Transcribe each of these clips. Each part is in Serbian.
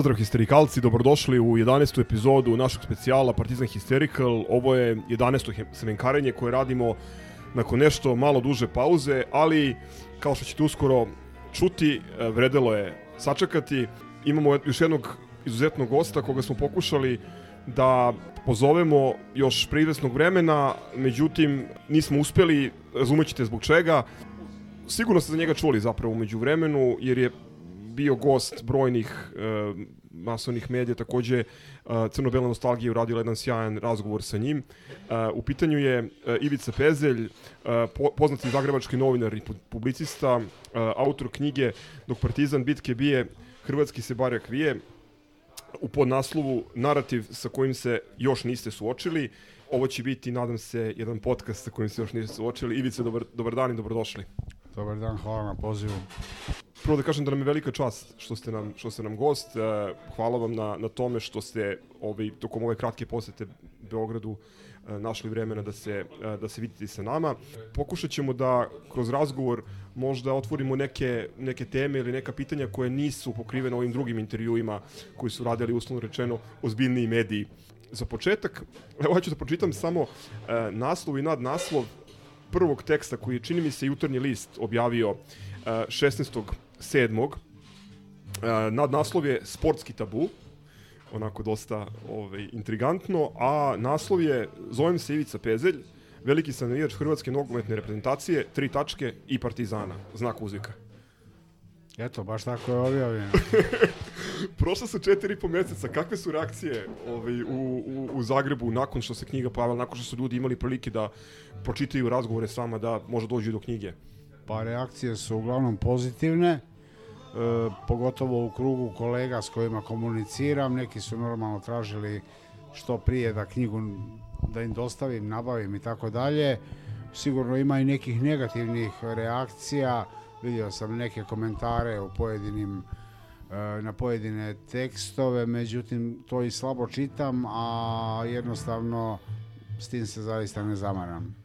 Pozdrav histerikalci, dobrodošli u 11. epizodu našeg specijala Partizan Hysterical. Ovo je 11. semenkarenje koje radimo nakon nešto malo duže pauze, ali kao što ćete uskoro čuti, e, vredelo je sačekati. Imamo još jednog izuzetnog gosta koga smo pokušali da pozovemo još pre vremena, međutim nismo uspeli, razumećete zbog čega. Sigurno ste za njega čuli zapravo umeđu vremenu, jer je bio gost brojnih e, masovnih medija, takođe e, Crno-Bela nostalgija je uradila jedan sjajan razgovor sa njim. E, u pitanju je e, Ivica Pezelj, e, po, poznati zagrebački novinar i publicista, e, autor knjige Dok partizan bitke bije, Hrvatski se barjak vije, u podnaslovu narativ sa kojim se još niste suočili. Ovo će biti, nadam se, jedan podcast sa kojim se još niste suočili. Ivice, dobar, dobar dan i dobrodošli. Dobar dan, hvala na pozivu. Prvo da kažem da nam je velika čast što ste nam, što ste nam gost. E, hvala vam na, na tome što ste ovaj, tokom ove kratke posete Beogradu e, našli vremena da se, e, da se vidite sa nama. Pokušat ćemo da kroz razgovor možda otvorimo neke, neke teme ili neka pitanja koje nisu pokrivene ovim drugim intervjuima koji su radili uslovno rečeno ozbiljniji mediji. Za početak, evo ja ću da pročitam samo naslov i nadnaslov prvog teksta koji je, čini mi se, jutarnji list objavio 16.7. Nad naslov je Sportski tabu, onako dosta ovaj, intrigantno, a naslov je Zovem se Ivica Pezelj, veliki sam navijač Hrvatske nogometne reprezentacije, tri tačke i Partizana, znak uzvika. Eto, baš tako je objavljeno. Prošla su četiri i po meseca, kakve su reakcije ovaj, u, u, u Zagrebu nakon što se knjiga pojavila, nakon što su ljudi imali prilike da pročitaju razgovore s vama, da možda dođu do knjige? Pa reakcije su uglavnom pozitivne, e, pogotovo u krugu kolega s kojima komuniciram, neki su normalno tražili što prije da knjigu da im dostavim, nabavim i tako dalje. Sigurno ima i nekih negativnih reakcija, vidio sam neke komentare u pojedinim e, na pojedine tekstove, međutim to i slabo čitam, a jednostavno s tim se zaista ne zamaram.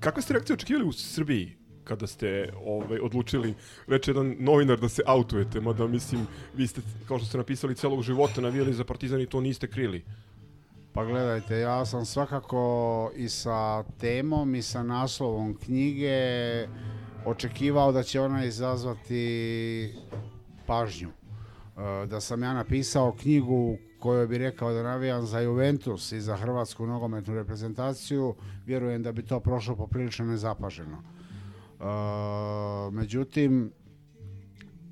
Kakve ste reakcije očekivali u Srbiji kada ste ovaj, odlučili, reče jedan novinar da se autujete, mada mislim, vi ste, kao što ste napisali, celog života navijali za Partizan i to niste krili. Pa gledajte, ja sam svakako i sa temom i sa naslovom knjige očekivao da će ona izazvati pažnju. E, da sam ja napisao knjigu kojoj bi rekao da navijam za Juventus i za hrvatsku nogometnu reprezentaciju, vjerujem da bi to prošlo poprilično nezapaženo. E, međutim,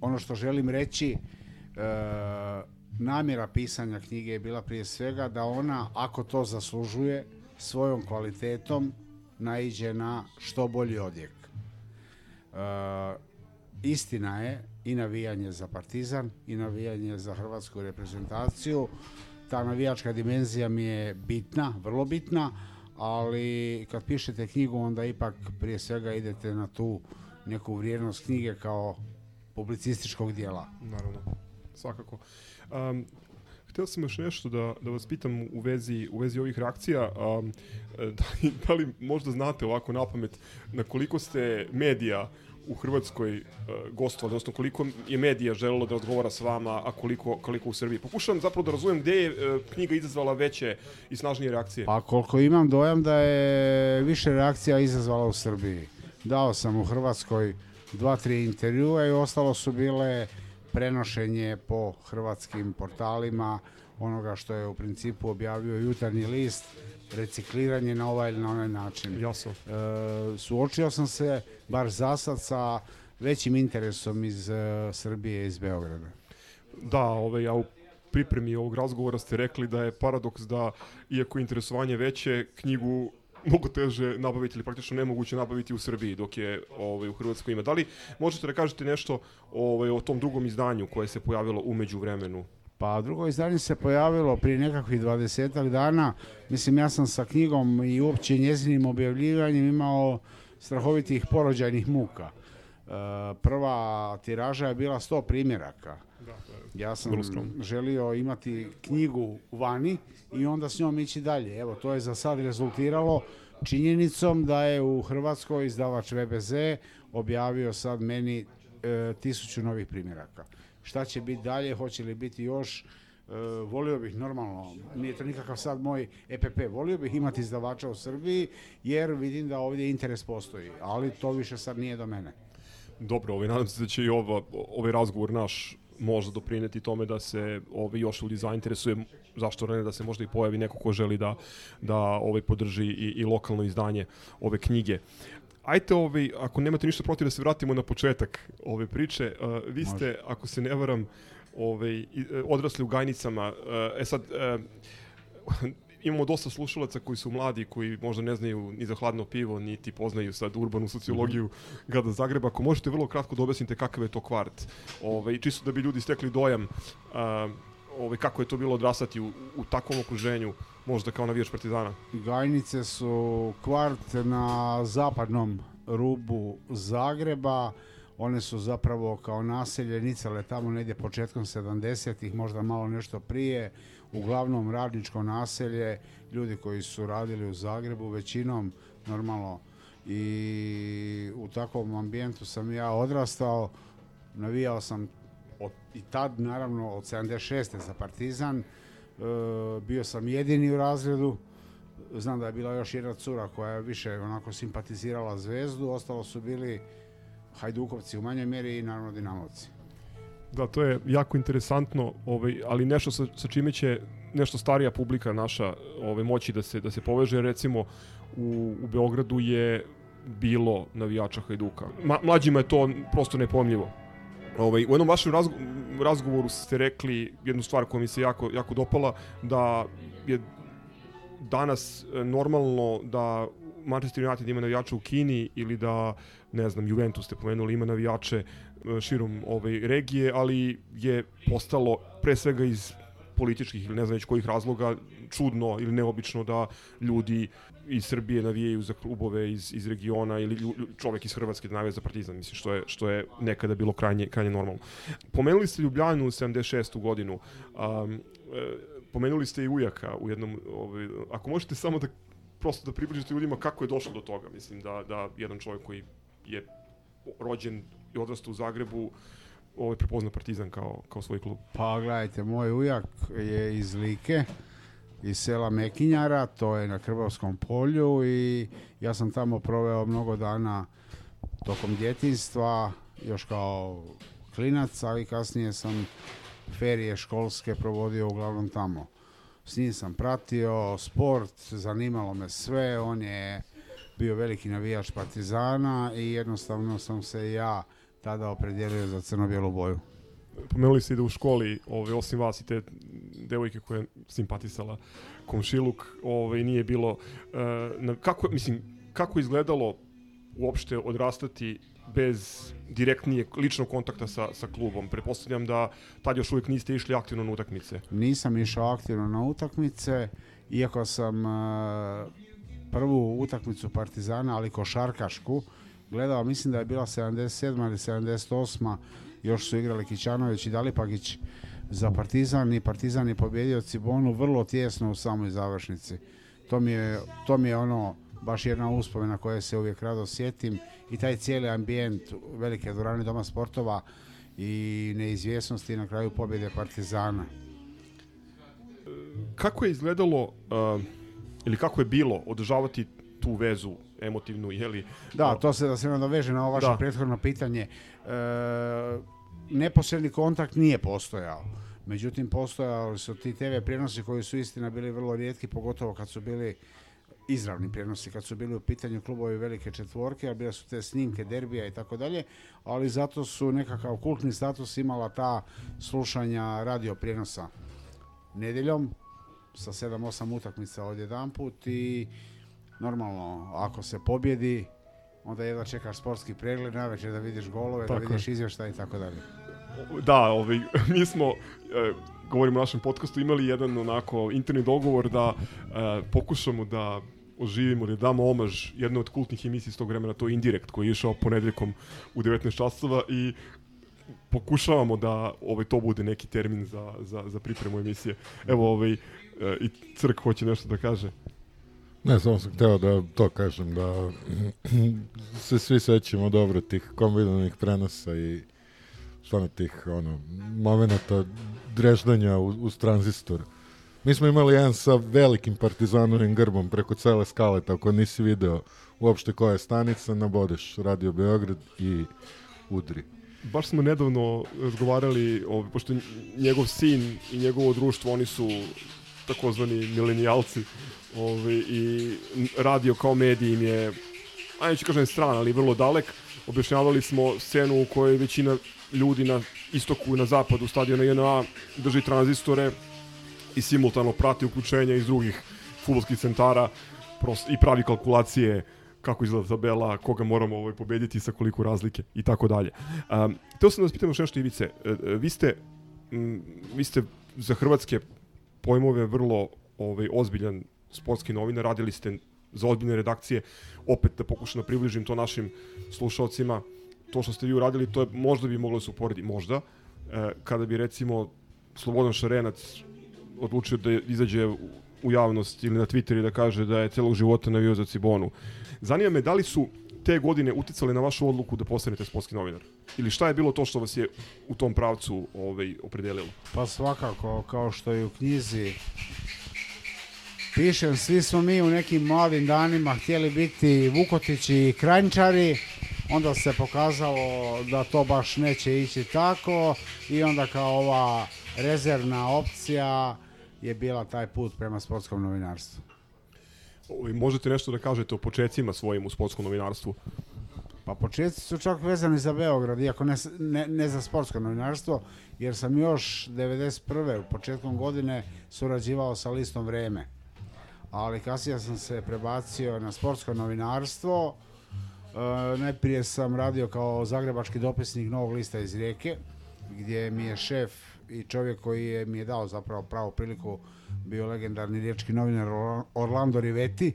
ono što želim reći, e, namjera pisanja knjige je bila prije svega da ona, ako to zaslužuje, svojom kvalitetom naiđe na što bolji odjek. Eh, istina je i navijanje za Partizan i navijanje za hrvatsku reprezentaciju. Ta navijačka dimenzija mi je bitna, vrlo bitna, ali kad pišete knjigu onda ipak prije svega idete na tu neku vrijednost knjige kao publicističkog dijela. Naravno, svakako. Um, Hteo sam još nešto da, da vas pitam u vezi, u vezi ovih reakcija. A, e, da, li, da li možda znate ovako na pamet na koliko ste medija u Hrvatskoj uh, e, gostovali, odnosno koliko je medija želelo da odgovara s vama, a koliko, koliko u Srbiji. Pokušavam zapravo da razumem gde je uh, knjiga izazvala veće i snažnije reakcije. Pa koliko imam dojam da je više reakcija izazvala u Srbiji. Dao sam u Hrvatskoj dva, tri intervjua i ostalo su bile uh, prenošenje po hrvatskim portalima onoga što je u principu objavio jutarnji list, recikliranje na ovaj ili na onaj način. Jasno. E, suočio sam se, bar za sad, sa većim interesom iz e, Srbije, iz Beograda. Da, ovaj, ja u pripremi ovog razgovora ste rekli da je paradoks da, iako interesovanje veće, knjigu mnogo teže nabaviti ili praktično nemoguće nabaviti u Srbiji dok je ovaj u Hrvatskoj ima. Da li možete da kažete nešto ovaj o tom drugom izdanju koje se pojavilo u međuvremenu? Pa drugo izdanje se pojavilo prije nekakvih 20 dana. Mislim ja sam sa knjigom i uopće njezinim objavljivanjem imao strahovitih porođajnih muka. E, prva tiraža je bila 100 primjeraka. Da, ja sam želio imati knjigu vani i onda s njom ići dalje. Evo, to je za sad rezultiralo činjenicom da je u Hrvatskoj izdavač VBZ objavio sad meni e, tisuću novih primjeraka. Šta će biti dalje, hoće li biti još, e, volio bih normalno, nije to nikakav sad moj EPP, volio bih imati izdavača u Srbiji jer vidim da ovdje interes postoji, ali to više sad nije do mene. Dobro, ovaj, nadam se da će i ova, ovaj razgovor naš možda doprineti tome da se ovaj, još ljudi zainteresuje, zašto ne da se možda i pojavi neko ko želi da, da ovaj, podrži i, i lokalno izdanje ove knjige. Ajte, ovaj, ako nemate ništa protiv da se vratimo na početak ove priče, uh, vi ste, Može. ako se ne varam, ovaj, eh, odrasli u gajnicama, uh, e sad, uh, imamo dosta slušalaca koji su mladi, koji možda ne znaju ni za hladno pivo, niti poznaju sad urbanu sociologiju mhm. grada Zagreba. Ako možete vrlo kratko da objasnite kakav je to kvart, ovaj, čisto da bi ljudi stekli dojam a, ovaj, kako je to bilo odrastati u, u takvom okruženju, možda kao navijač Partizana. Gajnice su kvart na zapadnom rubu Zagreba, one su zapravo kao naselje ali tamo negdje početkom 70-ih, možda malo nešto prije, uglavnom radničko naselje, ljudi koji su radili u Zagrebu, većinom normalno i u takvom ambijentu sam ja odrastao, navijao sam od, i tad naravno od 76. za Partizan, e, bio sam jedini u razredu, znam da je bila još jedna cura koja je više onako simpatizirala zvezdu, ostalo su bili Hajdukovci u manjoj mjeri i naravno Dinamovci. Da, to je jako interesantno, ovaj, ali nešto sa, sa čime će nešto starija publika naša ovaj, moći da se, da se poveže, recimo u, u Beogradu je bilo navijača Hajduka. Ma, mlađima je to prosto nepomljivo. Ovaj, u jednom vašem razgo razgovoru ste rekli jednu stvar koja mi se jako, jako dopala, da je danas e, normalno da Manchester United ima navijača u Kini ili da, ne znam, Juventus ste pomenuli, ima navijače E, širom ove regije, ali je postalo pre svega iz političkih ili ne znam već kojih razloga čudno ili neobično da ljudi iz Srbije navijaju za klubove iz, iz regiona ili lju, čovek iz Hrvatske da navija za Partizan, mislim, što je, što je nekada bilo krajnje, krajnje normalno. Pomenuli ste Ljubljanu u 76. godinu, um, pomenuli ste i Ujaka u jednom, ovaj, ako možete samo da prosto da približite ljudima kako je došlo do toga, mislim, da, da jedan čovjek koji je rođen i odrastao u Zagrebu, ovaj prepoznao Partizan kao, kao svoj klub? Pa gledajte, moj ujak je iz Like, iz sela Mekinjara, to je na Krbavskom polju i ja sam tamo proveo mnogo dana tokom djetinstva, još kao klinac, ali kasnije sam ferije školske provodio uglavnom tamo. S njim sam pratio sport, zanimalo me sve, on je bio veliki navijač Partizana i jednostavno sam se ja uh, tada opredelio za crno-bijelu boju. Pomenuli ste i da u školi, ove, osim vas i te devojke koje je simpatisala komšiluk, ovaj, nije bilo... Uh, na, kako, mislim, kako izgledalo uopšte odrastati bez direktnije ličnog kontakta sa, sa klubom. Prepostavljam da tad još uvijek niste išli aktivno na utakmice. Nisam išao aktivno na utakmice, iako sam uh, prvu utakmicu Partizana, ali košarkašku, gledao, mislim da je bila 77. ili 78. još su igrali Kićanović i Dalipagić za Partizan i Partizan je pobjedio Cibonu vrlo tjesno u samoj završnici. To mi je, to mi je ono baš jedna uspomena koja se uvijek rado sjetim i taj cijeli ambijent velike dvorane doma sportova i neizvjesnosti na kraju pobjede Partizana. Kako je izgledalo uh, ili kako je bilo održavati tu vezu emotivnu, jeli... Da, to se da se nadoveže na ovo vaše da. prethodno pitanje. E, neposredni kontakt nije postojao. Međutim, postojali su ti TV prenosi koji su istina bili vrlo rijetki, pogotovo kad su bili izravni prenosi, kad su bili u pitanju klubovi velike četvorke, a bile su te snimke derbija i tako dalje, ali zato su nekakav kultni status imala ta slušanja radio prenosa nedeljom sa 7-8 utakmica put i normalno, ako se pobjedi, onda jedva čekaš sportski pregled, najveće da vidiš golove, da tako da vidiš izvještaj i tako dalje. Da, ovaj, mi smo, e, govorimo o našem podcastu, imali jedan onako interni dogovor da e, pokušamo da oživimo ili da damo omaž jednoj od kultnih emisija iz tog vremena, to je Indirekt, koji je išao ponedeljkom u 19 časova i pokušavamo da ovaj to bude neki termin za, za, za pripremu emisije. Evo ovaj, e, i Crk hoće nešto da kaže. Ne, samo sam hteo da to kažem, da se svi sećamo dobro tih kombinovanih prenosa i stvarno tih ono, momenta dreždanja uz, uz tranzistor. Mi smo imali jedan sa velikim partizanovim grbom preko cele skale, tako nisi video uopšte koja je stanica, nabodeš Radio Beograd i udri. Baš smo nedavno razgovarali, ovaj, pošto njegov sin i njegovo društvo, oni su takozvani milenijalci, Ove, ovaj, I radio kao medij im je, ajde ću kažem strana, ali vrlo dalek. Objašnjavali smo scenu u kojoj većina ljudi na istoku i na zapadu stadiona JNA drži tranzistore i simultano prati uključenja iz drugih futbolskih centara prost, i pravi kalkulacije kako izgleda tabela, koga moramo ovaj pobediti sa koliko razlike i tako dalje. Um, teo sam da vas pitam još nešto Ivice. E, e, vi ste vi ste za hrvatske pojmove vrlo ovaj ozbiljan sportski novine, radili ste za ozbiljne redakcije, opet da pokušam da približim to našim slušalcima, to što ste vi uradili, to je možda bi moglo da se uporedi, možda, e, kada bi recimo Slobodan Šarenac odlučio da izađe u javnost ili na Twitter da kaže da je celog života navio za Cibonu. Zanima me da li su te godine uticale na vašu odluku da postanete sportski novinar? Ili šta je bilo to što vas je u tom pravcu ovaj, opredelilo? Pa svakako, kao što je u knjizi pišem, svi smo mi u nekim mladim danima htjeli biti Vukotići i Kranjčari, onda se pokazalo da to baš neće ići tako i onda kao ova rezervna opcija je bila taj put prema sportskom novinarstvu. Možete nešto da kažete o početcima svojim u sportskom novinarstvu? Pa početci su čak vezani za Beograd, iako ne, ne, ne za sportsko novinarstvo, jer sam još 91. u početkom godine surađivao sa listom Vreme ali kasnije sam se prebacio na sportsko novinarstvo. E, najprije sam radio kao zagrebački dopisnik Novog lista iz Rijeke, gdje mi je šef i čovjek koji je mi je dao zapravo pravu priliku bio legendarni riječki novinar Orlando Rivetti. E,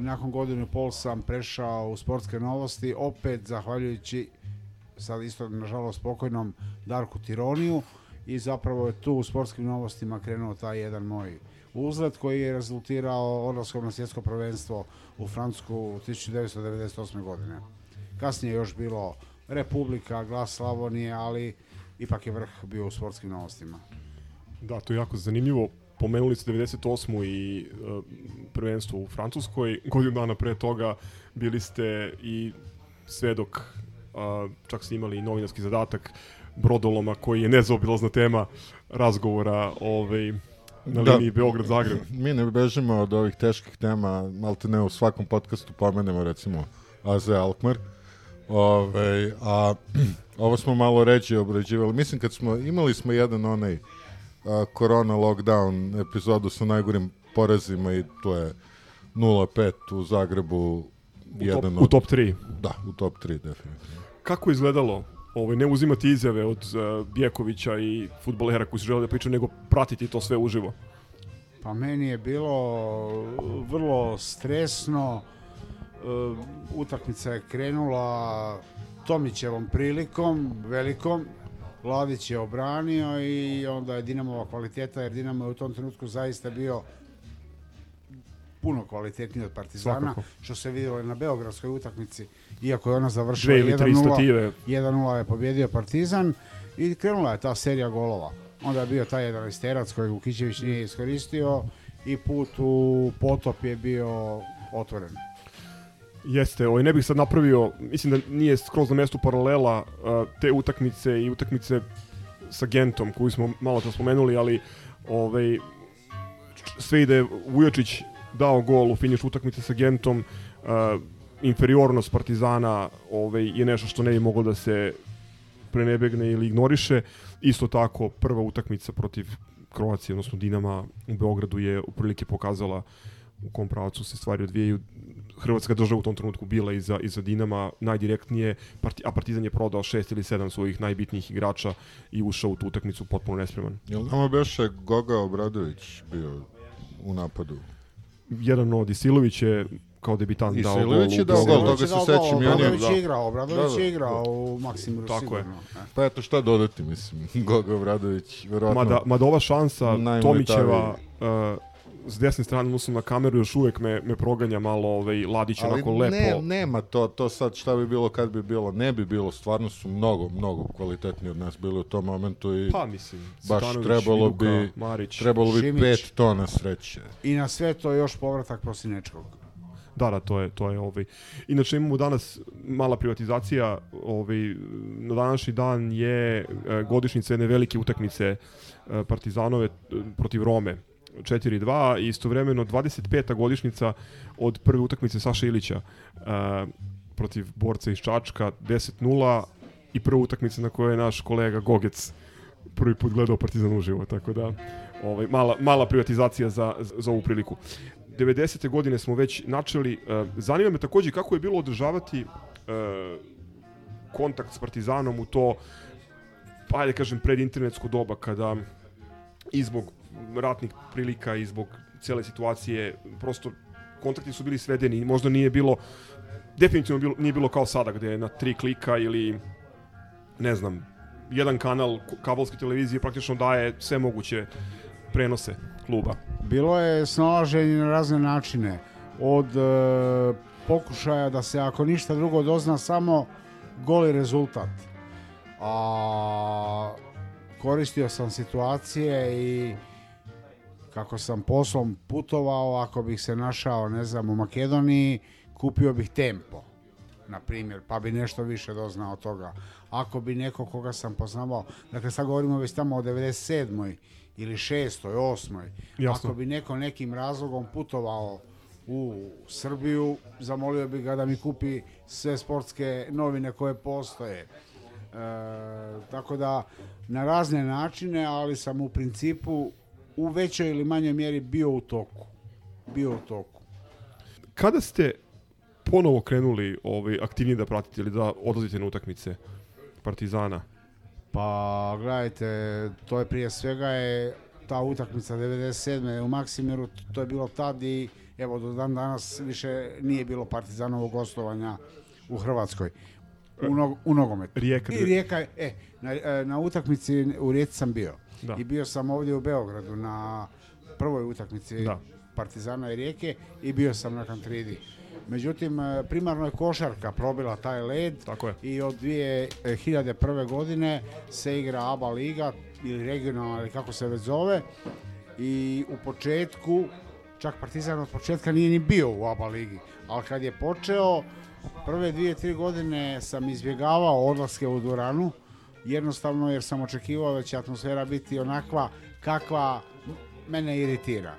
nakon godinu i pol sam prešao u sportske novosti, opet zahvaljujući sad isto nažalost pokojnom Darku Tironiju i zapravo je tu u sportskim novostima krenuo taj jedan moj uzlet koji je rezultirao odlaskom na svjetsko prvenstvo u Francusku 1998. godine. Kasnije je još bilo Republika, Glas Slavonije, ali ipak je vrh bio u sportskim novostima. Da, to je jako zanimljivo. Pomenuli ste 98. i e, prvenstvo u Francuskoj. Godinu dana pre toga bili ste i svedok, a, čak ste imali i novinarski zadatak brodoloma koji je nezaobilazna tema razgovora ovaj, na da. liniji Beograd-Zagreb. Mi ne bežimo od ovih teških tema, malo te ne u svakom podcastu pomenemo recimo AZ Alkmar. Ove, a ovaj, ovo smo malo ređe obrađivali. Mislim kad smo, imali smo jedan onaj a, korona lockdown epizodu sa najgorim porazima i to je 0-5 u Zagrebu. U top, od, u top 3. Da, u top 3 definitivno. Kako izgledalo ovaj, ne uzimati izjave od uh, Bjekovića i futbolera koji su žele da pričaju, nego pratiti to sve uživo? Pa meni je bilo eh, vrlo stresno. Uh, utakmica je krenula Tomićevom prilikom, velikom. Lavić je obranio i onda je Dinamova kvaliteta, jer Dinamo je u tom trenutku zaista bio uh, puno kvalitetniji od Partizana, Svakako. što se vidjelo na Beogradskoj utakmici, iako je ona završila 1-0, 1-0 je pobjedio Partizan i krenula je ta serija golova. Onda je bio taj 11 terac kojeg Ukićević nije iskoristio i put u potop je bio otvoren. Jeste, ovaj, ne bih sad napravio, mislim da nije skroz na mestu paralela te utakmice i utakmice sa Gentom koju smo malo čas spomenuli, ali ovaj, sve ide Vujočić dao gol u finiš utakmice sa Gentom, uh, inferiornost Partizana ovaj, je nešto što ne bi moglo da se prenebegne ili ignoriše. Isto tako, prva utakmica protiv Kroacije, odnosno Dinama u Beogradu je uprilike pokazala u kom pravcu se stvari odvijaju. Hrvatska država u tom trenutku bila iza, iza Dinama najdirektnije, a Partizan je prodao šest ili sedam svojih najbitnijih igrača i ušao u tu utakmicu potpuno nespreman. Jel nama beše Goga Obradović bio u napadu jedan od Isilović je kao debitant dao gol. Isilović je dao gol, toga se sećam. Obradović je da. igrao, Obradović da, da, je igrao u Maksimiru Tako Je. Pa eto šta dodati, mislim, Goga Obradović, verovatno. Mada, mada ova šansa Tomićeva, e, s desne strane usam na kameru, još uvek me, me proganja malo ovaj, Ladić Ali onako lepo. Ne, nema to, to sad šta bi bilo kad bi bilo, ne bi bilo, stvarno su mnogo, mnogo kvalitetniji od nas bili u tom momentu i pa, mislim, baš Citanović, trebalo Iluka, bi, Marić, trebalo bi pet tona sreće. I na sve to još povratak prosinečkog. Da, da, to je, to je ovaj. Inače imamo danas mala privatizacija, ovaj, na današnji dan je e, godišnjica jedne velike utakmice e, Partizanove e, protiv Rome 4-2 i istovremeno 25. godišnjica od prve utakmice Saša Ilića uh, protiv borca iz Čačka 10-0 i prva utakmica na kojoj je naš kolega Gogec prvi put gledao Partizan uživo, tako da ovaj, mala, mala privatizacija za, za ovu priliku. 90. godine smo već načeli. Uh, zanima me takođe kako je bilo održavati uh, kontakt s Partizanom u to, pa ajde kažem, pred predinternetsko doba kada i zbog ratnih prilika i zbog cele situacije, prosto kontakti su bili svedeni, možda nije bilo definitivno bilo, nije bilo kao sada gde je na tri klika ili ne znam, jedan kanal kabelske televizije praktično daje sve moguće prenose kluba. Bilo je snalaženje na razne načine od e, pokušaja da se ako ništa drugo dozna samo goli rezultat. A koristio sam situacije i kako sam poslom putovao, ako bih se našao, ne znam, u Makedoniji, kupio bih tempo, na primjer, pa bi nešto više doznao toga. Ako bi neko koga sam poznavao, dakle sad govorimo već tamo o 97. ili 6. 8. Jasno. Ako bi neko nekim razlogom putovao u Srbiju, zamolio bih ga da mi kupi sve sportske novine koje postoje. E, tako da na razne načine, ali sam u principu u većoj ili manjoj mjeri bio u toku. Bio u toku. Kada ste ponovo krenuli ovaj, aktivnije da pratite ili da odlazite na utakmice Partizana? Pa, gledajte, to je prije svega je ta utakmica 97. u Maksimiru, to je bilo tad i evo do dan danas više nije bilo partizanovog gostovanja u Hrvatskoj u, nog, u nogomet. Rijeka. I Rijeka, e, na, e, na utakmici u Rijeci sam bio. Da. I bio sam ovdje u Beogradu na prvoj utakmici da. Partizana i Rijeke i bio sam na Kantridi. Međutim, e, primarno je košarka probila taj led Tako je. i od 2001. E, godine se igra ABA liga ili regionalna ili kako se već zove i u početku čak Partizan od početka nije ni bio u ABA ligi ali kad je počeo Prve dvije, tri godine sam izbjegavao odlaske u Duranu, jednostavno jer sam očekivao da će atmosfera biti onakva kakva mene iritira.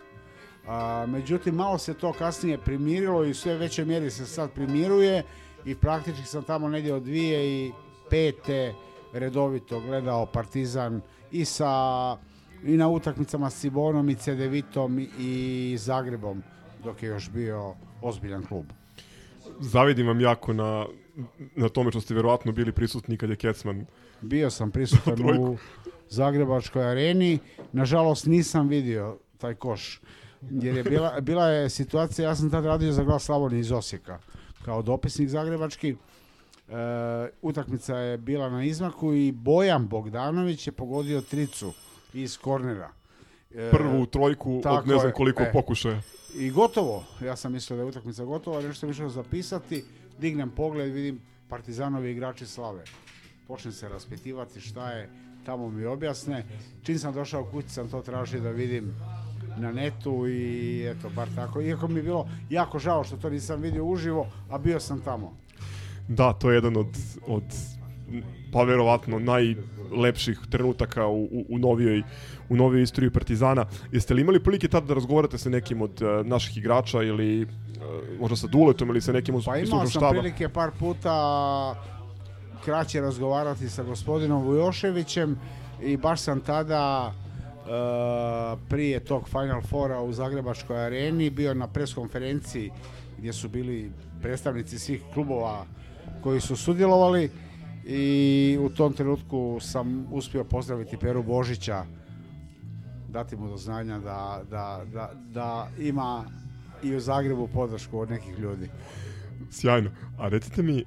A, međutim, malo se to kasnije primirilo i sve veće mjeri se sad primiruje i praktički sam tamo negdje od dvije i pete redovito gledao Partizan i sa i na utakmicama s Cibonom i Cedevitom i Zagrebom dok je još bio ozbiljan klub zavidim vam jako na, na tome što ste verovatno bili prisutni kad je Kecman... Bio sam prisutan u Zagrebačkoj areni. Nažalost nisam vidio taj koš. Jer je bila, bila je situacija, ja sam tad radio za glas Slavonije iz Osijeka kao dopisnik zagrebački. E, utakmica je bila na izmaku i Bojan Bogdanović je pogodio tricu iz kornera. E, prvu trojku od ne znam koliko je. pokušaja. I gotovo, ja sam mislio da je utakmica gotova, ali nešto sam išao zapisati, dignem pogled, vidim Partizanovi igrači slave. Počnem se raspitivati šta je, tamo mi objasne. Čim sam došao kući sam to tražio da vidim na netu i eto, bar tako. Iako mi je bilo jako žao što to nisam vidio uživo, a bio sam tamo. Da, to je jedan od, od pa verovatno najlepših trenutaka u, u, u novijoj u novijoj istoriji Partizana. Jeste li imali prilike tada da razgovarate sa nekim od uh, naših igrača ili uh, možda sa Duletom ili sa nekim pa iz stručnog štaba? Pa imao sam prilike par puta kraće razgovarati sa gospodinom Vujoševićem i baš sam tada uh, prije tog Final Fora u Zagrebačkoj areni bio na preskonferenciji gdje su bili predstavnici svih klubova koji su sudjelovali i u tom trenutku sam uspio pozdraviti Peru Božića dati mu do znanja da, da, da, da ima i u Zagrebu podršku od nekih ljudi. Sjajno. A recite mi,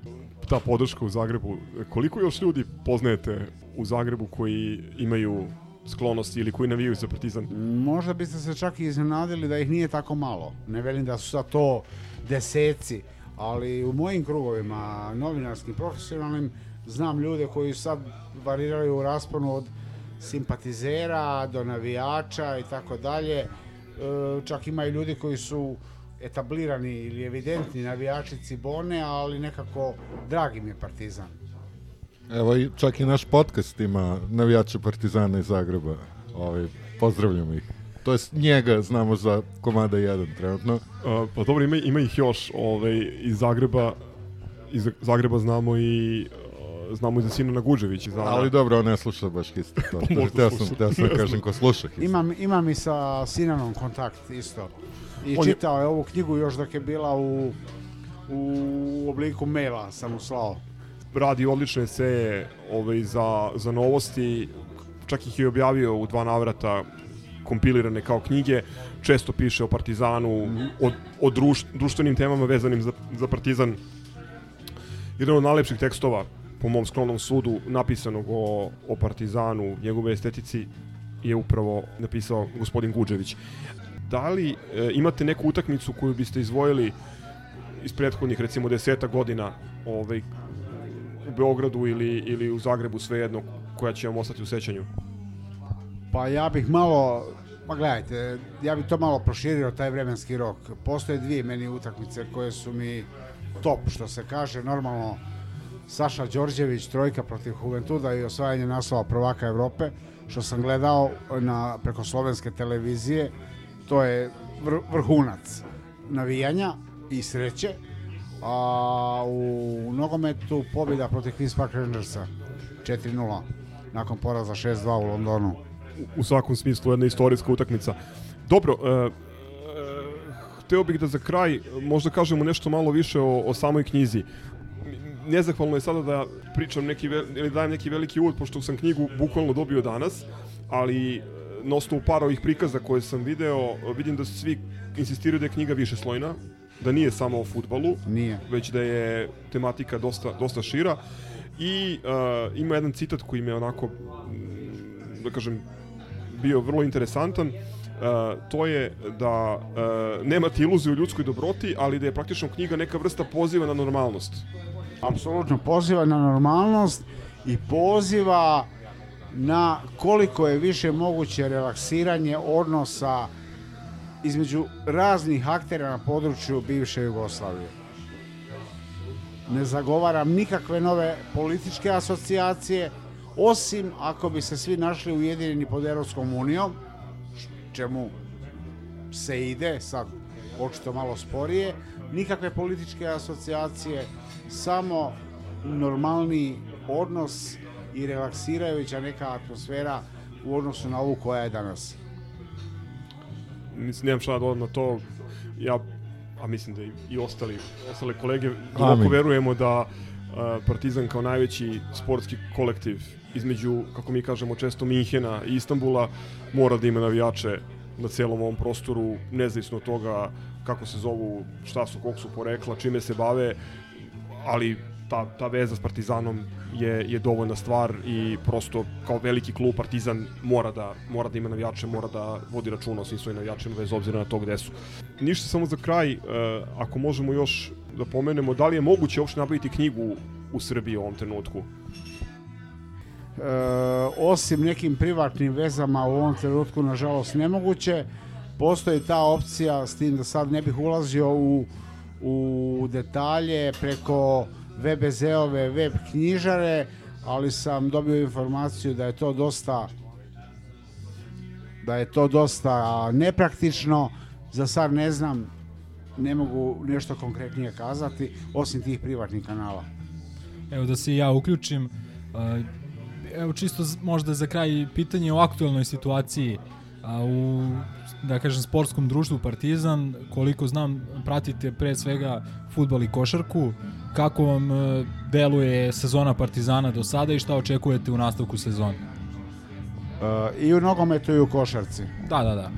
ta podrška u Zagrebu, koliko još ljudi poznajete u Zagrebu koji imaju sklonosti ili koji navijaju za partizan? Možda biste se čak i iznenadili da ih nije tako malo. Ne velim da su sad to deseci, ali u mojim krugovima, novinarskim, profesionalnim, znam ljude koji sad variraju u rasponu od simpatizera do navijača i tako dalje. E, čak ima i ljudi koji su etablirani ili evidentni navijači Cibone, ali nekako dragi mi je Partizan. Evo, čak i naš podcast ima navijače Partizana iz Zagreba. Ovaj, pozdravljam ih. To jest njega znamo za komada 1 trenutno. A, e, pa dobro, ima, ima ih još ovaj, iz Zagreba. Iz Zagreba znamo i znamo i za Sinana Guđevića. Znamo. Ali dobro, on ne sluša baš isto to. Možda ja sam, ja sam da kažem ko sluša. Isto. Imam, imam i sa Sinanom kontakt isto. I on čitao je... je ovu knjigu još dok je bila u, u obliku maila, sam mu slao. Radi odlične se ovaj, za, za novosti, čak ih je objavio u dva navrata kompilirane kao knjige, često piše o Partizanu, mm -hmm. o, o druš, društvenim temama vezanim za, za Partizan. Jedan od najlepših tekstova po mom skromnom sudu napisanog o, o Partizanu, njegove estetici je upravo napisao gospodin Guđević. Da li e, imate neku utakmicu koju biste izvojili iz prethodnih recimo deseta godina ovaj, u Beogradu ili, ili u Zagrebu svejedno koja će vam ostati u sećanju? Pa ja bih malo Pa gledajte, ja bih to malo proširio, taj vremenski rok. Postoje dvije meni utakmice koje su mi top, što se kaže, normalno Saša Đorđević, trojka protiv Juventuda i osvajanje naslova prvaka Evrope, što sam gledao na preko slovenske televizije, to je vr vrhunac navijanja i sreće. A u nogometu pobjeda protiv Queen's Park Rangersa 4-0 nakon poraza 6-2 u Londonu. U, u svakom smislu jedna istorijska utakmica. Dobro, e, e, hteo bih da za kraj možda kažemo nešto malo više o, o samoj knjizi nezahvalno je sada da pričam neki, ili dajem neki veliki uvod, pošto sam knjigu bukvalno dobio danas, ali e, na osnovu par ovih prikaza koje sam video, vidim da svi insistiraju da je knjiga više slojna, da nije samo o futbalu, nije. već da je tematika dosta, dosta šira. I uh, ima jedan citat koji mi je onako, da kažem, bio vrlo interesantan. Uh, to je da uh, nemate iluziju u ljudskoj dobroti, ali da je praktično knjiga neka vrsta poziva na normalnost. Apsolutno poziva na normalnost i poziva na koliko je više moguće relaksiranje odnosa između raznih aktera na području bivše Jugoslavije. Ne zagovaram nikakve nove političke asocijacije, osim ako bi se svi našli ujedinjeni pod Evropskom unijom, čemu se ide, sad očito malo sporije, nikakve političke asocijacije, samo normalni odnos i relaksirajuća neka atmosfera u odnosu na ovu koja je danas. Mislim, nemam šta da na to. Ja, a mislim da i ostali, ostale kolege, duboko verujemo da e, Partizan kao najveći sportski kolektiv između, kako mi kažemo često, Minhena i Istambula mora da ima navijače na celom ovom prostoru, nezavisno od toga kako se zovu, šta su, kog su porekla, čime se bave ali ta, ta veza s Partizanom je, je dovoljna stvar i prosto kao veliki klub Partizan mora da, mora da ima navijače, mora da vodi računa o svim svojim navijačima bez obzira na to gde su. Ništa samo za kraj, e, ako možemo još da pomenemo, da li je moguće uopšte nabaviti knjigu u Srbiji u ovom trenutku? E, osim nekim privatnim vezama u ovom trenutku nažalost nemoguće postoji ta opcija s tim da sad ne bih ulazio u u detalje preko VBZ-ove web knjižare, ali sam dobio informaciju da je to dosta da je to dosta nepraktično. Za sad ne znam, ne mogu nešto konkretnije kazati, osim tih privatnih kanala. Evo da se ja uključim, evo čisto možda za kraj pitanje o aktualnoj situaciji. U da kažem, sportskom društvu Partizan. Koliko znam, pratite pre svega futbal i košarku. Kako vam e, deluje sezona Partizana do sada i šta očekujete u nastavku sezone? Uh, I u nogometu i u košarci. Da, da, da.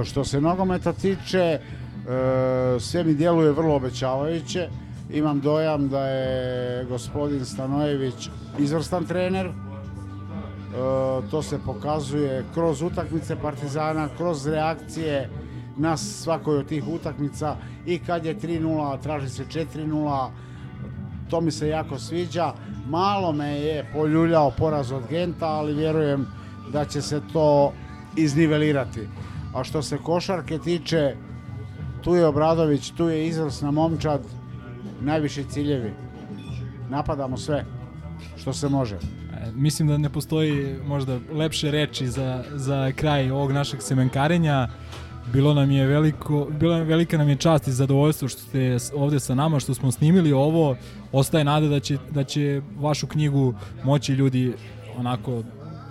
E, što se nogometa tiče, uh, sve mi djeluje vrlo obećavajuće. Imam dojam da je gospodin Stanojević izvrstan trener, E, to se pokazuje kroz utakmice Partizana, kroz reakcije na svakoj od tih utakmica i kad je 3-0, traži se 4-0, to mi se jako sviđa. Malo me je poljuljao poraz od Genta, ali vjerujem da će se to iznivelirati. A što se košarke tiče, tu je Obradović, tu je izvrsna momčad, najviši ciljevi. Napadamo sve što se može mislim da ne postoji možda lepše reči za, za kraj ovog našeg semenkarenja. Bilo nam je veliko, bila velika nam je čast i zadovoljstvo što ste ovde sa nama, što smo snimili ovo. Ostaje nada da će, da će vašu knjigu moći ljudi onako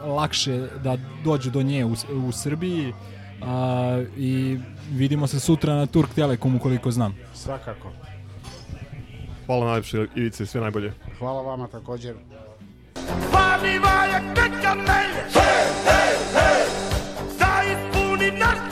lakše da dođu do nje u, u Srbiji a, i vidimo se sutra na Turk Telekomu koliko znam. Svakako. Hvala najlepše Ivice, sve najbolje. Hvala vama također. Anni var jag kvick och Hey, hey, hey! Da ist Bruni,